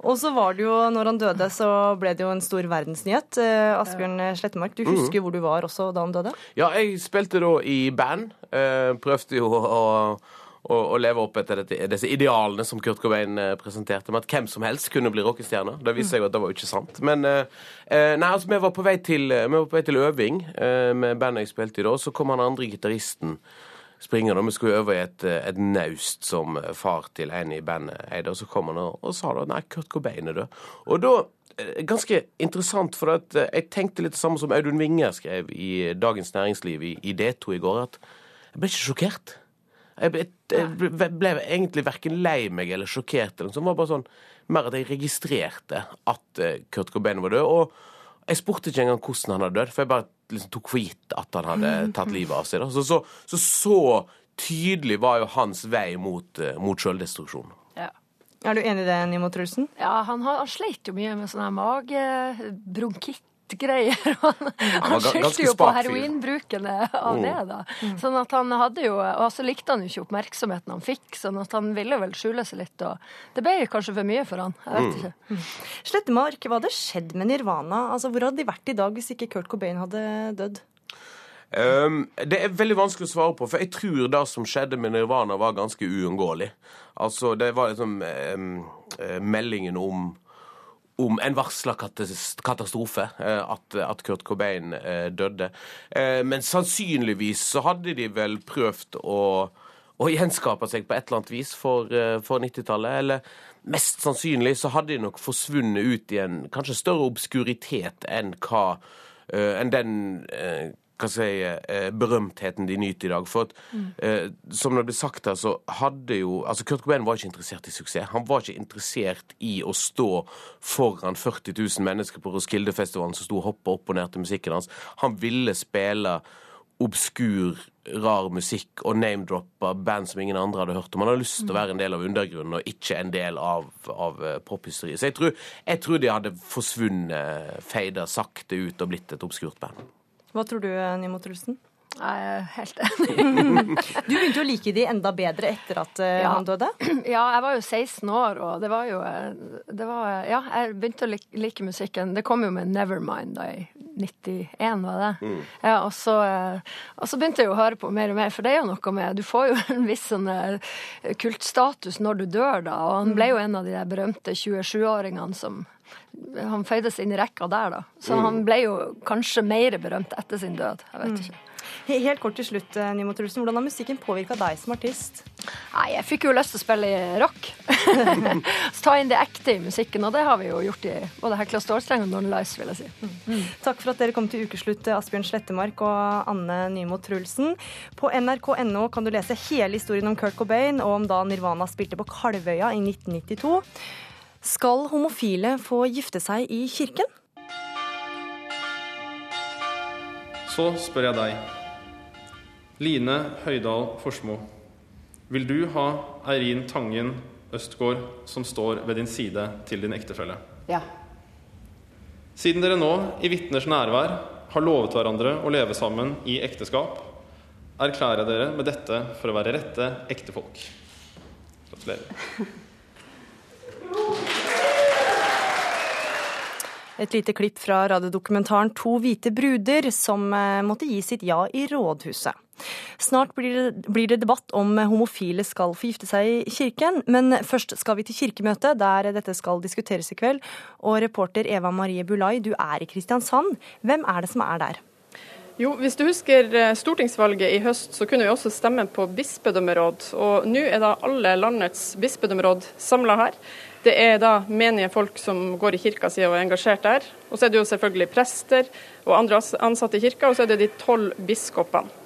Og så var det jo, når han døde, så ble det jo en stor verdensnyhet. Eh, Asbjørn Slettemark, du husker mm. hvor du var også da han døde? Ja, jeg spilte da i band. Eh, prøvde jo å, å, å leve opp etter dette, disse idealene som Kurt Cobain eh, presenterte, med at hvem som helst kunne bli rockestjerne. Det viste seg jo at det var jo ikke sant. Men nei, altså, vi var på vei til, på vei til øving med bandet jeg spilte i da, så kom han andre gitaristen springer da. Vi skulle øve i et, et, naust som far til en i bandet eide. Og så kom han og, og sa da nei, Kurt Cobain er død. Og da eh, Ganske interessant, for at eh, jeg tenkte litt det samme som Audun Winger skrev i Dagens Næringsliv i, i D2 i går, at jeg ble ikke sjokkert. Jeg ble, jeg ble, ble egentlig verken lei meg eller sjokkert. Det var bare sånn mer at jeg registrerte at eh, Kurt Cobain var død. Og jeg spurte ikke engang hvordan han hadde dødd, for jeg bare liksom tok for gitt at han hadde tatt livet av seg. Så så, så, så, tydelig var jo hans vei mot, uh, mot selvdestruksjon. Ja. Er du enig i det, Nimo Trulsen? Ja, han, har, han sleit jo mye med sånn magebronkitt greier. <laughs> Han, han skyldte jo på heroinbrukene av mm. det, da. Mm. Sånn at han hadde jo Og så likte han jo ikke oppmerksomheten han fikk, sånn at han ville vel skjule seg litt. Og det ble kanskje for mye for han. Jeg vet mm. ikke. Mm. Slettemark, hva hadde skjedd med Nirvana? Altså, Hvor hadde de vært i dag hvis ikke Kurt Cobain hadde dødd? Um, det er veldig vanskelig å svare på, for jeg tror det som skjedde med Nirvana, var ganske uunngåelig. Altså, det var liksom um, meldingen om om en varsla katastrofe, eh, at, at, Kurt Cobain eh, døde. Eh, men sannsynligvis så hadde de vel prøvd å, å gjenskape seg på et eller annet vis for, for 90-tallet. Eller mest sannsynlig så hadde de nok forsvunnet ut i en kanskje større obskuritet enn hva enn den hva skal jeg si, eh, berømtheten de nyter i dag. For at, mm. eh, som det ble sagt her, så hadde jo altså Kurt Cobain var ikke interessert i suksess. Han var ikke interessert i å stå foran 40 000 mennesker på Roskildefestivalen som sto og hoppa opp og ned til musikken hans. Han ville spille obskur, rar musikk og name-droppa band som ingen andre hadde hørt om. Han hadde lyst til å mm. være en del av undergrunnen og ikke en del av, av eh, pophysteriet. Så jeg tror, jeg tror de hadde forsvunnet, feida sakte ut og blitt et obskurt band. Hva tror du, Nimo Trulsen? Jeg er helt enig. <laughs> du begynte å like de enda bedre etter at uh, ja. han døde? <clears throat> Ja, jeg var jo 16 år, og det var jo eh, det var, Ja, jeg begynte å like, like, musikken. Det kom jo med Nevermind da i 91, var det? Mm. Ja, og så, eh, og så, begynte jeg å høre på mer og mer, for det er jo noe med Du får jo <laughs> en viss sånn kultstatus når du dør, da, og han ble jo en av de der berømte 27-åringene som han føydes inn i rekka der, da. Så mm. han ble jo kanskje mer berømt etter sin død. Jeg vet mm. ikke. Helt kort til slutt, eh, Nimo Trulsen. Hvordan har musikken påvirka deg som artist? Nei, jeg fikk jo lyst til å spille i rock. <laughs> Så ta inn det ekte i musikken, og det har vi jo gjort i både Hekla Stålstreng og Non Lice, vil jeg si. Mm. Takk for at dere kom til ukeslutt, eh, Asbjørn Slettemark og Anne Nymo Trulsen. På nrk.no kan du lese hele historien om Kurt Cobain og om da Nirvana spilte på Kalvøya i 1992. Skal homofile få gifte seg i kirken? Så spør jeg deg. Line Høydal Forsmo. Vil du ha Eirin Tangen Østgård som står ved din side til din ektefelle? Ja. Siden dere nå, i vitners nærvær, har lovet hverandre å leve sammen i ekteskap, erklærer dere med dette for å være rette ektefolk. Gratulerer. <laughs> Et lite klipp fra radiodokumentaren To hvite bruder, som eh, måtte gi sitt ja i rådhuset. Snart blir det, debatt om homofile skal få gifte seg i kirken, men først skal vi til kirkemøtet, der dette skal diskuteres i kveld. Og reporter Eva Marie Bulai, du er i Kristiansand. Hvem er det som er der? Jo, Hvis du husker eh, stortingsvalget i høst, så kunne vi også stemme på bispedømmeråd. Og nå er da alle landets bispedømmeråd samla her. Det er da menige folk som går i kirka si og er engasjert der. Og så er det jo selvfølgelig prester og andre ansatte i kirka, og så er det de tolv biskopene.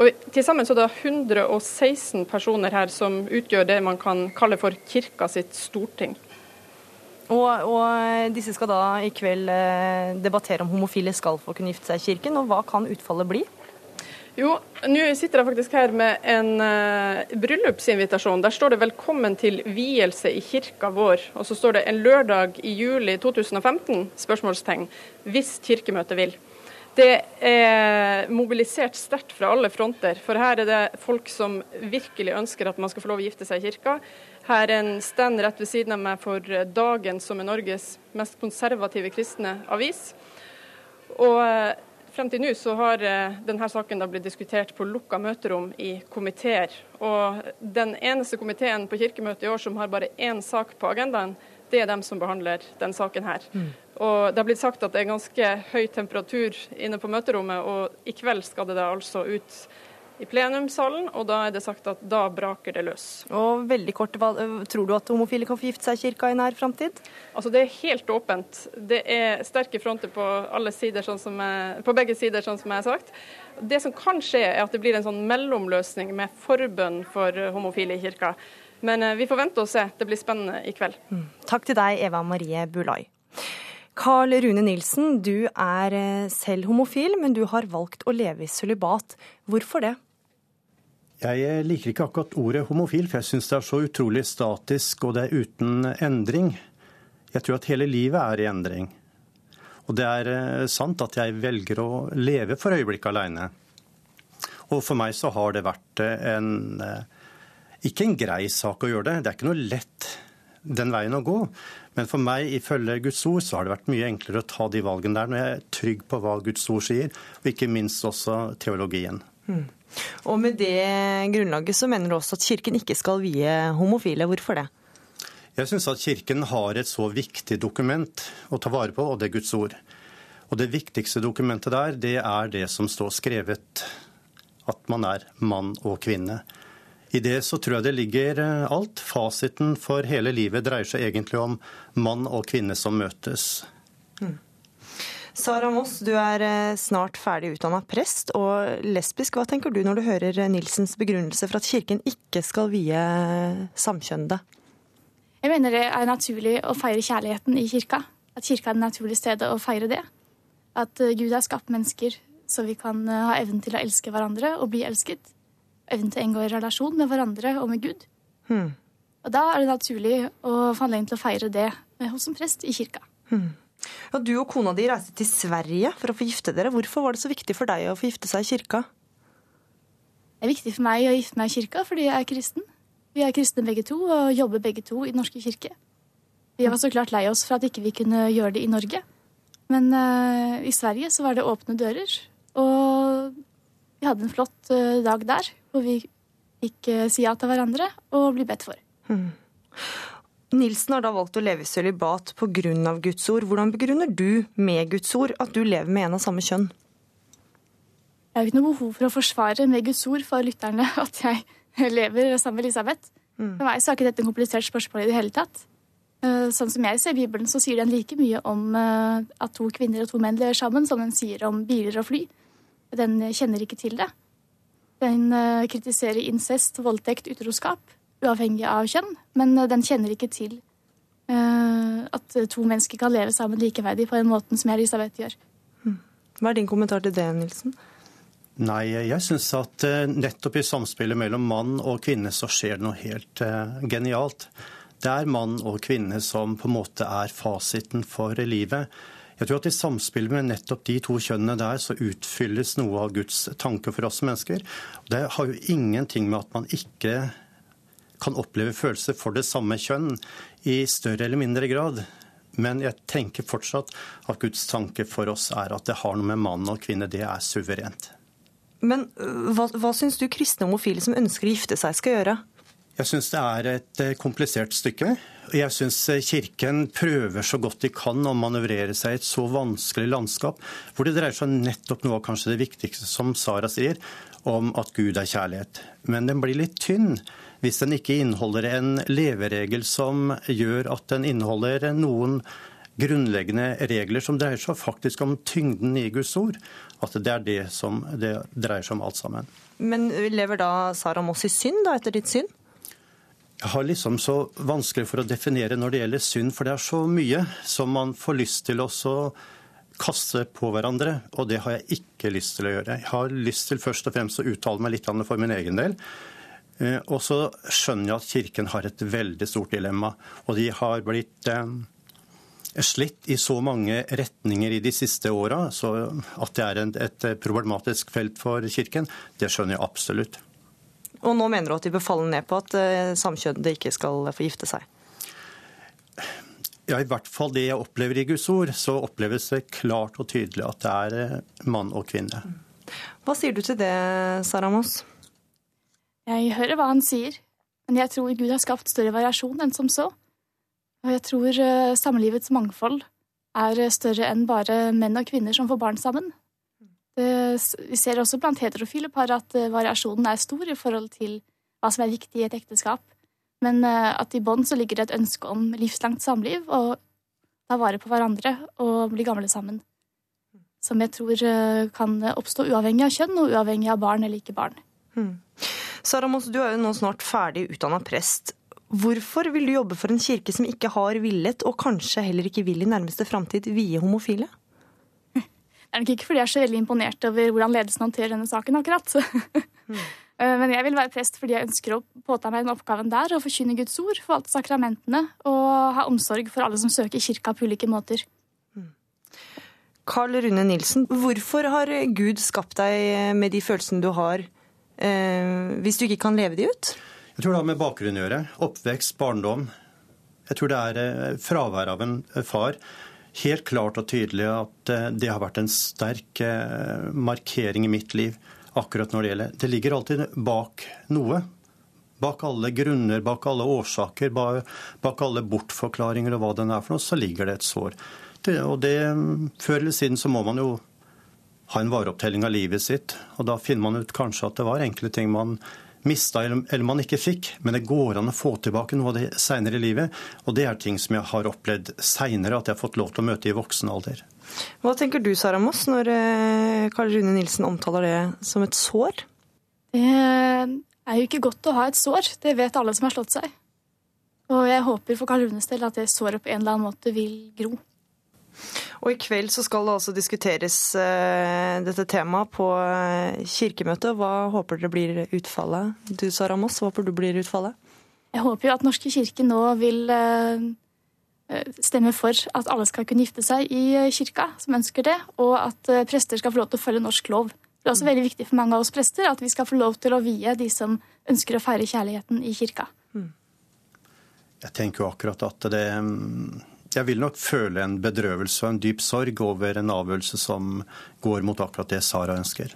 Og Til sammen så er det 116 personer her som utgjør det man kan kalle for kirka sitt storting. Og, og, disse skal da i kveld eh, debattere om homofile skal få kunne gifte seg i kirken, og hva kan utfallet bli? Jo, nå sitter jeg faktisk her med en uh, bryllupsinvitasjon. Der står det 'Velkommen til vielse i kirka vår'. Og så står det 'En lørdag i juli 2015?' spørsmålstegn, hvis Kirkemøtet vil. Det er mobilisert sterkt fra alle fronter. For her er det folk som virkelig ønsker at man skal få lov å gifte seg i kirka. Her er en stand rett ved siden av meg for Dagen, som er Norges mest konservative kristne avis. Og eh, Frem til nå så har eh, denne saken blitt diskutert på lukka møterom i komiteer. Og den eneste komiteen på Kirkemøtet i år som har bare én sak på agendaen, det er dem som behandler denne saken her. Mm. Og Det har blitt sagt at det er ganske høy temperatur inne på møterommet, og i kveld skal det da altså ut i plenumssalen, og da er det sagt at da braker det løs. Og veldig kort, hva, Tror du at homofile kan få gifte seg i kirka i nær framtid? Altså, det er helt åpent. Det er sterke fronter på, sider, sånn jeg, på begge sider, sånn som jeg har sagt. Det som kan skje, er at det blir en sånn mellomløsning med forbønn for homofile i kirka. Men eh, vi får vente og se. Det blir spennende i kveld. Mm. Takk til deg, Eva Marie Bulai. Carl Rune Nilsen, du er eh, selv homofil, men du har valgt å leve i sølibat. Hvorfor det? Jeg liker ikke akkurat ordet homofil, for jeg syns det er så utrolig statisk, og det er uten endring. Jeg tror at hele livet er i endring. Og det er eh, sant at jeg velger å leve for øyeblikket alene. Og for meg så har det vært eh, en eh, ikke en grei sak å gjøre det. Det er ikke noe lett den veien å gå. Men for meg, ifølge Guds ord, så har det vært mye enklere å ta de valgene der når jeg er trygg på hva Guds ord sier, og ikke minst også teologien. Mm. Og med det grunnlaget så mener du også at Kirken ikke skal vie homofile. Hvorfor det? Jeg syns at Kirken har et så viktig dokument å ta vare på, og det er Guds ord. Og det viktigste dokumentet der, det er det som står skrevet. At man er mann og kvinne. I det så tror jeg det ligger eh, alt. Fasiten for hele livet dreier seg egentlig om mann og kvinne som møtes. Mm. Sara Moss, du er eh, snart ferdig utdanna prest og lesbisk. Hva tenker du når du hører eh, Nilsens begrunnelse for at kirken ikke skal vie samkjønnede? Jeg mener det er naturlig å feire kjærligheten i kirka. At kirka er det naturlige stedet å feire det. At eh, Gud har skapt mennesker så vi kan ha evnen til å elske hverandre og bli elsket. Evnen til å inngå i relasjon med hverandre og med Gud. Hmm. Og da er det naturlig å få anledning til å feire det hos en prest i kirka. Hmm. Ja, du og kona di reiste til Sverige for å få gifte dere. Hvorfor var det så viktig for deg å få gifte seg i kirka? Det er viktig for meg å gifte meg i kirka fordi jeg er kristen. Vi er kristne begge to og jobber begge to i Den norske kirke. Vi var så klart lei oss for at ikke vi kunne gjøre det i Norge. Men uh, i Sverige så var det åpne dører. Og vi hadde en flott uh, dag der hvor vi fikk uh, si ja til hverandre og bli bedt for. Hmm. Nilsen har da valgt å leve i sølibat pga. Guds ord. Hvordan begrunner du med Guds ord at du lever med en av samme kjønn? Jeg har ikke noe behov for å forsvare med Guds ord for lytterne <laughs> at jeg lever sammen med Elisabeth. For meg så er ikke dette en komplisert spørsmål i det hele tatt. Eh, Sånn som jeg ser Bibelen, så sier den like mye om eh, at to kvinner og to menn lever sammen, som den sier om biler og fly. Den kjenner ikke til det. Den eh, kritiserer incest, voldtekt, utroskap, uavhengig av kjønn, men eh, den kjenner ikke til uh, at to mennesker kan leve sammen likeverdig på den måten som Elisabeth gjør. Hva er din kommentar til det, Nilsen? Nei, jeg syns at eh, nettopp i samspillet mellom mann og kvinne så skjer det noe helt uh, genialt. Det er mann og kvinne som på en måte er fasiten for livet. Jeg tror at i samspill med nettopp de to kjønnene der, så utfylles noe av Guds tanke for oss mennesker. Det har jo ingenting med at man ikke kan oppleve følelser for det samme kjønn i større eller mindre grad. Men jeg tenker fortsatt at Guds tanke for oss er at det har noe med mann og kvinne. Det er suverent. Men øh, hva, hva syns du kristne homofile som ønsker å gifte seg, skal gjøre? Jeg syns det er et eh, komplisert stykke. Jeg syns Kirken prøver så godt de kan å manøvrere seg i et så vanskelig landskap, hvor det dreier seg nettopp noe av kanskje det viktigste, som Sara sier, om at Gud er kjærlighet. Men den blir litt tynn hvis den ikke inneholder en leveregel som gjør at den inneholder noen grunnleggende regler som dreier seg faktisk om tyngden i Guds ord. At det er det som det dreier seg om alt sammen. Men lever da Sara Moss i synd, da, etter ditt syn? Jeg har liksom så vanskelig for å definere når det gjelder synd, for det er så mye som man får lyst til også å kaste på hverandre, og det har jeg ikke lyst til å gjøre. Jeg har lyst til først og fremst å uttale meg litt for min egen del. Eh, Og så skjønner jeg at Kirken har et veldig stort dilemma, og de har blitt eh, slitt i så mange retninger i de siste åra, så at det er et problematisk felt for Kirken, det skjønner jeg absolutt. Og nå mener du at de bør falle ned på at eh, samkjønnede ikke skal få gifte seg? Ja, I hvert fall det jeg opplever i Guds ord, så oppleves det klart og tydelig at det er mann og kvinne. Hva sier du til det, Sara Moss? Jeg hører hva han sier, men jeg tror Gud har skapt større variasjon enn som så. Og jeg tror eh, samlivets mangfold er større enn bare menn og kvinner som får barn sammen. Det, vi ser også blant heterofile par at eh, variasjonen er stor i forhold til hva som er viktig i et ekteskap. Men eh, at i bånn så ligger det et ønske om livslangt samliv og ta vare på hverandre og bli gamle sammen. Som jeg tror kan oppstå uavhengig av kjønn og uavhengig av barn eller ikke barn. Sara Moss, du er jo nå snart ferdig utdanna prest. Hvorfor vil du jobbe for en kirke som ikke har villet, og kanskje heller ikke vil i nærmeste framtid, vie homofile? Det er nok ikke fordi jeg er så veldig imponert over hvordan ledelsen håndterer denne saken, akkurat. Mm. <laughs> Men jeg vil være prest fordi jeg ønsker å påta meg den oppgaven der, å forkynne Guds ord, forvalte sakramentene og ha omsorg for alle som søker kirka på ulike måter. Karl Rune Nilsen, hvorfor har Gud skapt deg med de følelsene du har, hvis du ikke kan leve de ut? Jeg tror det har med bakgrunn å gjøre. Oppvekst, barndom. Jeg tror det er eh, fravær av en eh, far. Helt klart og tydelig at eh, det har vært en sterk eh, markering i mitt liv akkurat når det gjelder. Det ligger alltid bak noe. Bak alle grunner, bak alle årsaker, ba- bak alle bortforklaringer og hva den er for noe, så ligger det et sår. Det, og det, før eller siden så må man jo ha en vareopptelling av livet sitt. Og da finner man ut kanskje at det var enkle ting man mista eller man ikke fikk. Men det går an å få tilbake noe av det seinere i livet. Og det er ting som jeg har opplevd seinere at jeg har fått lov til å møte i voksen alder. Hva tenker du, Sara Moss, når eh, Karl Rune Nilsen omtaler det som et sår? Det er jo ikke godt å ha et sår. Det vet alle som har slått seg. Og jeg håper for Karl Runes del at det såret på en eller annen måte vil gro. Og i kveld så skal det altså diskuteres eh, dette temaet på eh, kirkemøtet. Hva håper dere blir utfallet? Du, Sara Moss, hva håper du blir utfallet? Jeg håper jo at Norske kirke nå vil eh, stemme for at alle skal kunne gifte seg i kirka, som ønsker det, og at prester skal få lov til å følge norsk lov. Det er også veldig viktig for mange av oss prester at vi skal få lov til å vie de som ønsker å feire kjærligheten i kirka. Jeg tenker jo akkurat at det Jeg vil nok føle en bedrøvelse og en dyp sorg over en avgjørelse som går mot akkurat det Sara ønsker.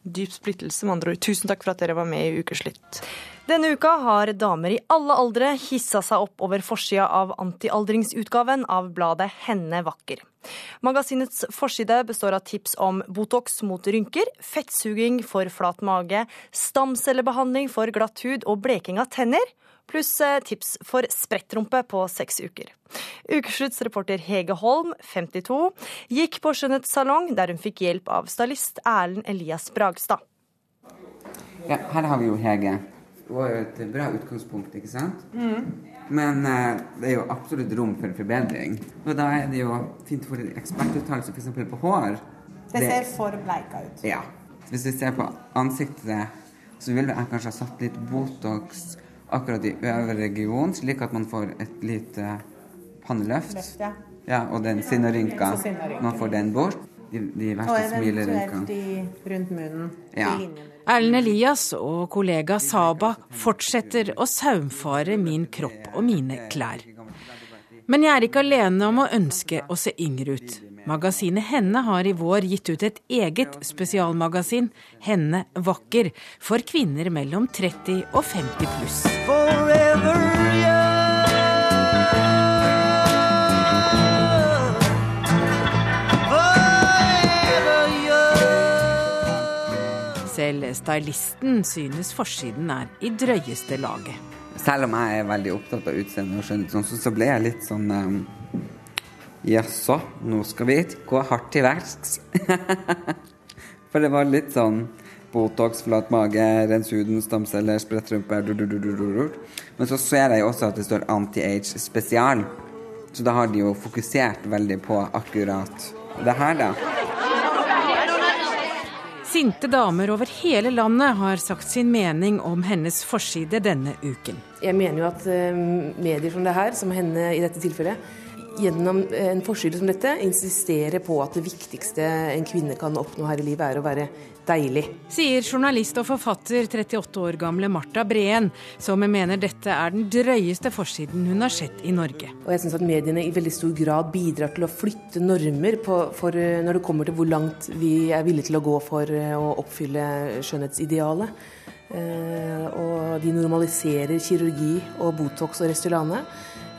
Dyp splittelse, med andre ord. Tusen takk for at dere var med i Ukeslutt. Denne uka har damer i alle aldre hissa seg opp over forsida av antialdringsutgaven av bladet Henne vakker. Magasinets forside består av tips om Botox mot rynker, fettsuging for flat mage, stamcellebehandling for glatt hud og bleking av tenner, pluss eh, tips for sprettrumpe på seks uker. Ukeslutts reporter Hege Holm, 52, gikk på skjønnhetssalong der hun fikk hjelp av stylist Erlend Elias Bragstad. Ja, her har vi jo Hege. Det var jo et bra utgangspunkt, ikke sant? Men eh, det er jo absolutt rom for forbedring. Og da er det jo fint å få litt ekspertuttalelse f.eks. på hår. Det ser for bleika ut. Ja. Hvis vi ser på ansiktet, så ville jeg kanskje ha satt litt Botox akkurat i øvre region, slik at man får et lite panneløft. Løft, ja. Ja, og den sinnarynka. rynka. Man får den bort. De, de Og verste eventuelt smilerynkene. rundt munnen. Ja. Erlend Elias og kollega Saba fortsetter å saumfare min kropp og mine klær. Men jeg er ikke alene om å ønske å se yngre ut. Magasinet Henne har i vår gitt ut et eget spesialmagasin, Henne vakker, for kvinner mellom 30 og 50 pluss. Selv stylisten synes forsiden er i drøyeste laget. Selv om jeg er veldig opptatt av utseende og skjønnhet, så, så ble jeg litt sånn um, Jaså, nå skal vi gå hardt til verks. <laughs> For det var litt sånn Botox, flat mage, rens huden, stamceller, sprettrumpe. Men så ser jeg også at det står anti-age spesial. Så da har de jo fokusert veldig på akkurat det her, da. Sinte damer over hele landet har sagt sin mening om hennes forside denne uken. Jeg mener jo at eh, medier som det her, som henne i dette tilfellet, gjennom eh, en forside som dette, insisterer på at det viktigste en kvinne kan oppnå her i livet, er å være deilig. Sier journalist og forfatter 38 år gamle Marta Breen, som mener dette er den drøyeste forsiden hun har sett i Norge. Og jeg syns at mediene i veldig stor grad bidrar til å flytte normer på, for eh, når det kommer til hvor langt vi er villige til å gå for eh, å oppfylle skjønnhetsidealet. Og de normaliserer kirurgi og Botox og Restylane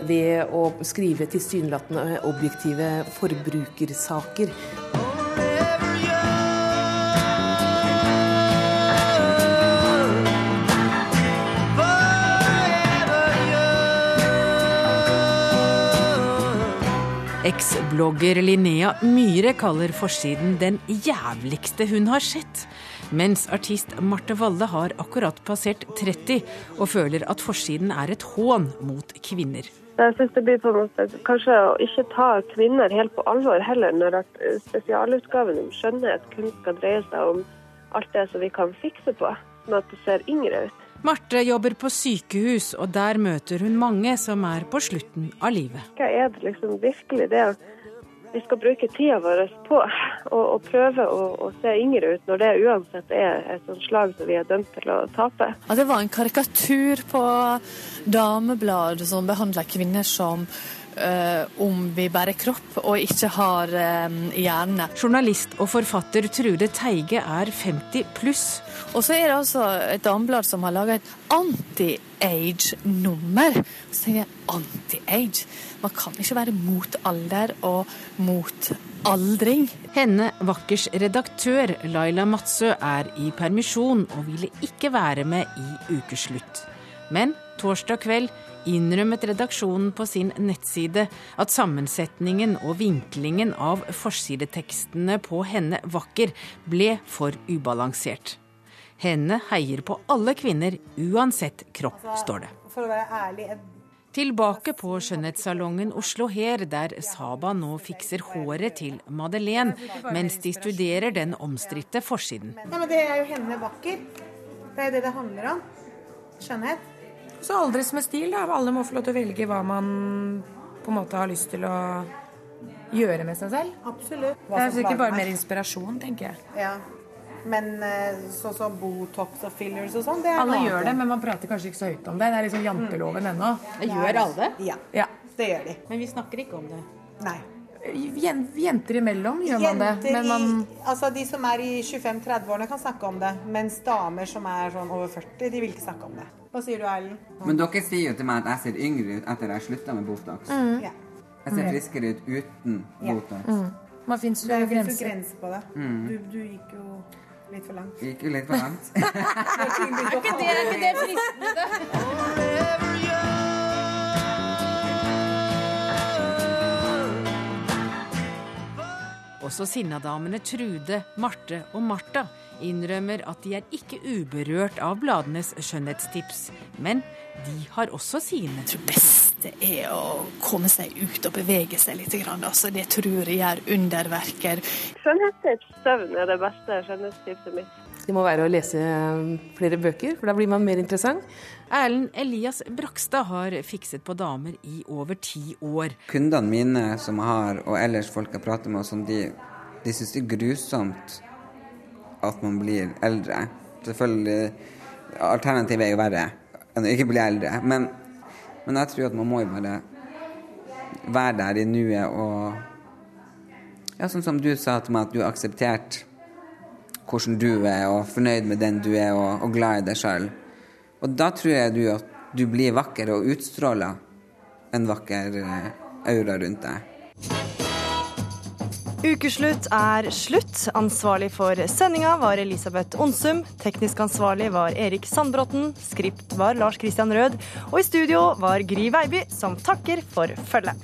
ved å skrive tilsynelatende objektive forbrukersaker. Eks-blogger Linnea Myhre kaller forsiden den jævligste hun har sett. Mens artist Marte Valle har akkurat passert 30 og føler at forsiden er et hån mot kvinner. Jeg synes det blir på en måte kanskje å ikke ta kvinner helt på alvor heller, når at eh, spesialutgaven om skjønnhet kun skal dreie seg om alt det som vi kan fikse på, sånn at det ser yngre ut. Marte jobber på sykehus, og der møter hun mange som er på slutten av livet. Hva er det liksom virkelig det vi skal bruke tida vår på? å, å prøve å, å se yngre ut, når det uansett er et sånt slag som vi er dømt til å tape? At det var en karikatur på damebladet som behandla kvinner som eh, om vi bare er kropp og ikke har uh, hjerne. Journalist og forfatter Trude Teige er 50 pluss. Og så er det altså et dameblad som har laga et anti-age-nummer. Så tenker jeg anti-age? Man kan ikke være mot alder og mot aldring. Henne Vakkers redaktør Laila Matsø er i permisjon og ville ikke være med i Ukeslutt. Men torsdag kveld innrømmet redaksjonen på sin nettside at sammensetningen og vinklingen av forsidetekstene på Henne Vakker ble for ubalansert. Henne heier på alle kvinner uansett kropp, står det. For å være ærlig, Tilbake på skjønnhetssalongen Oslo Her, der Saba nå fikser håret til Madeleine, mens de studerer den omstridte forsiden. Nei, men Det er jo henne vakker. Det er jo det det handler om. Skjønnhet. Så aldres med stil, da. Alle må få lov til å velge hva man på en måte har lyst til å gjøre med seg selv. Absolutt. Det er sikkert bare mer inspirasjon, tenker jeg. Ja. Men eh, sånn som Botox og fillers og sånn, det er Alle noe gjør annet. det, men man prater kanskje ikke så høyt om det. Det er liksom janteloven ennå. Gjør alle? Ja. Ja. Det gjør de. Men vi snakker ikke om det. Nei. Jenter imellom gjør man det. Men man i, altså De som er i 25-30-årene, kan snakke om det. Mens damer som er sånn over 40, de vil ikke snakke om det. Hva sier du, Erlend? Men dere sier jo til meg at jeg ser yngre ut etter jeg slutta med Botox. Mm. Ja. Jeg ser friskere ut uten Ja. Botox. Mm. Man finnes Det jo er grenser. grense på det. Mm. Du, du gikk jo litt for langt. Gikk jo litt for langt. <laughs> Er ikke det, er ikke det fristende, da? Også sinnadamene Trude, Marte og Martha innrømmer at de er ikke uberørt av bladenes skjønnhetstips. Men de har også sine. Det beste er å komme seg ut og bevege seg litt. Altså, det tror jeg gjør underverker. Skjønnhetstips, søvn er det beste skjønnhetstipset mitt. Det må være å lese eh, flere bøker, for da blir man mer interessant. Erlend Elias Brakstad har fikset på damer i over ti år. Kundene mine som jeg har, og ellers folk jeg prater med, sånn, de, de syns det er grusomt at man blir eldre. Selvfølgelig, alternativet er jo verre enn å ikke bli eldre. Men, men jeg tror at man må jo bare være der i nuet og Ja, sånn som du sa til meg, at du har akseptert hvordan du er, og fornøyd med den du er, og, og glad i deg sjøl. Og da tror jeg du at du blir vakker og utstråler en vakker eh, aura rundt deg. Ukeslutt er slutt. Ansvarlig for sendinga var Elisabeth Onsum. Teknisk ansvarlig var Erik Sandbråten. Skript var Lars Christian Rød. Og i studio var Gry Veiby, som takker for følget.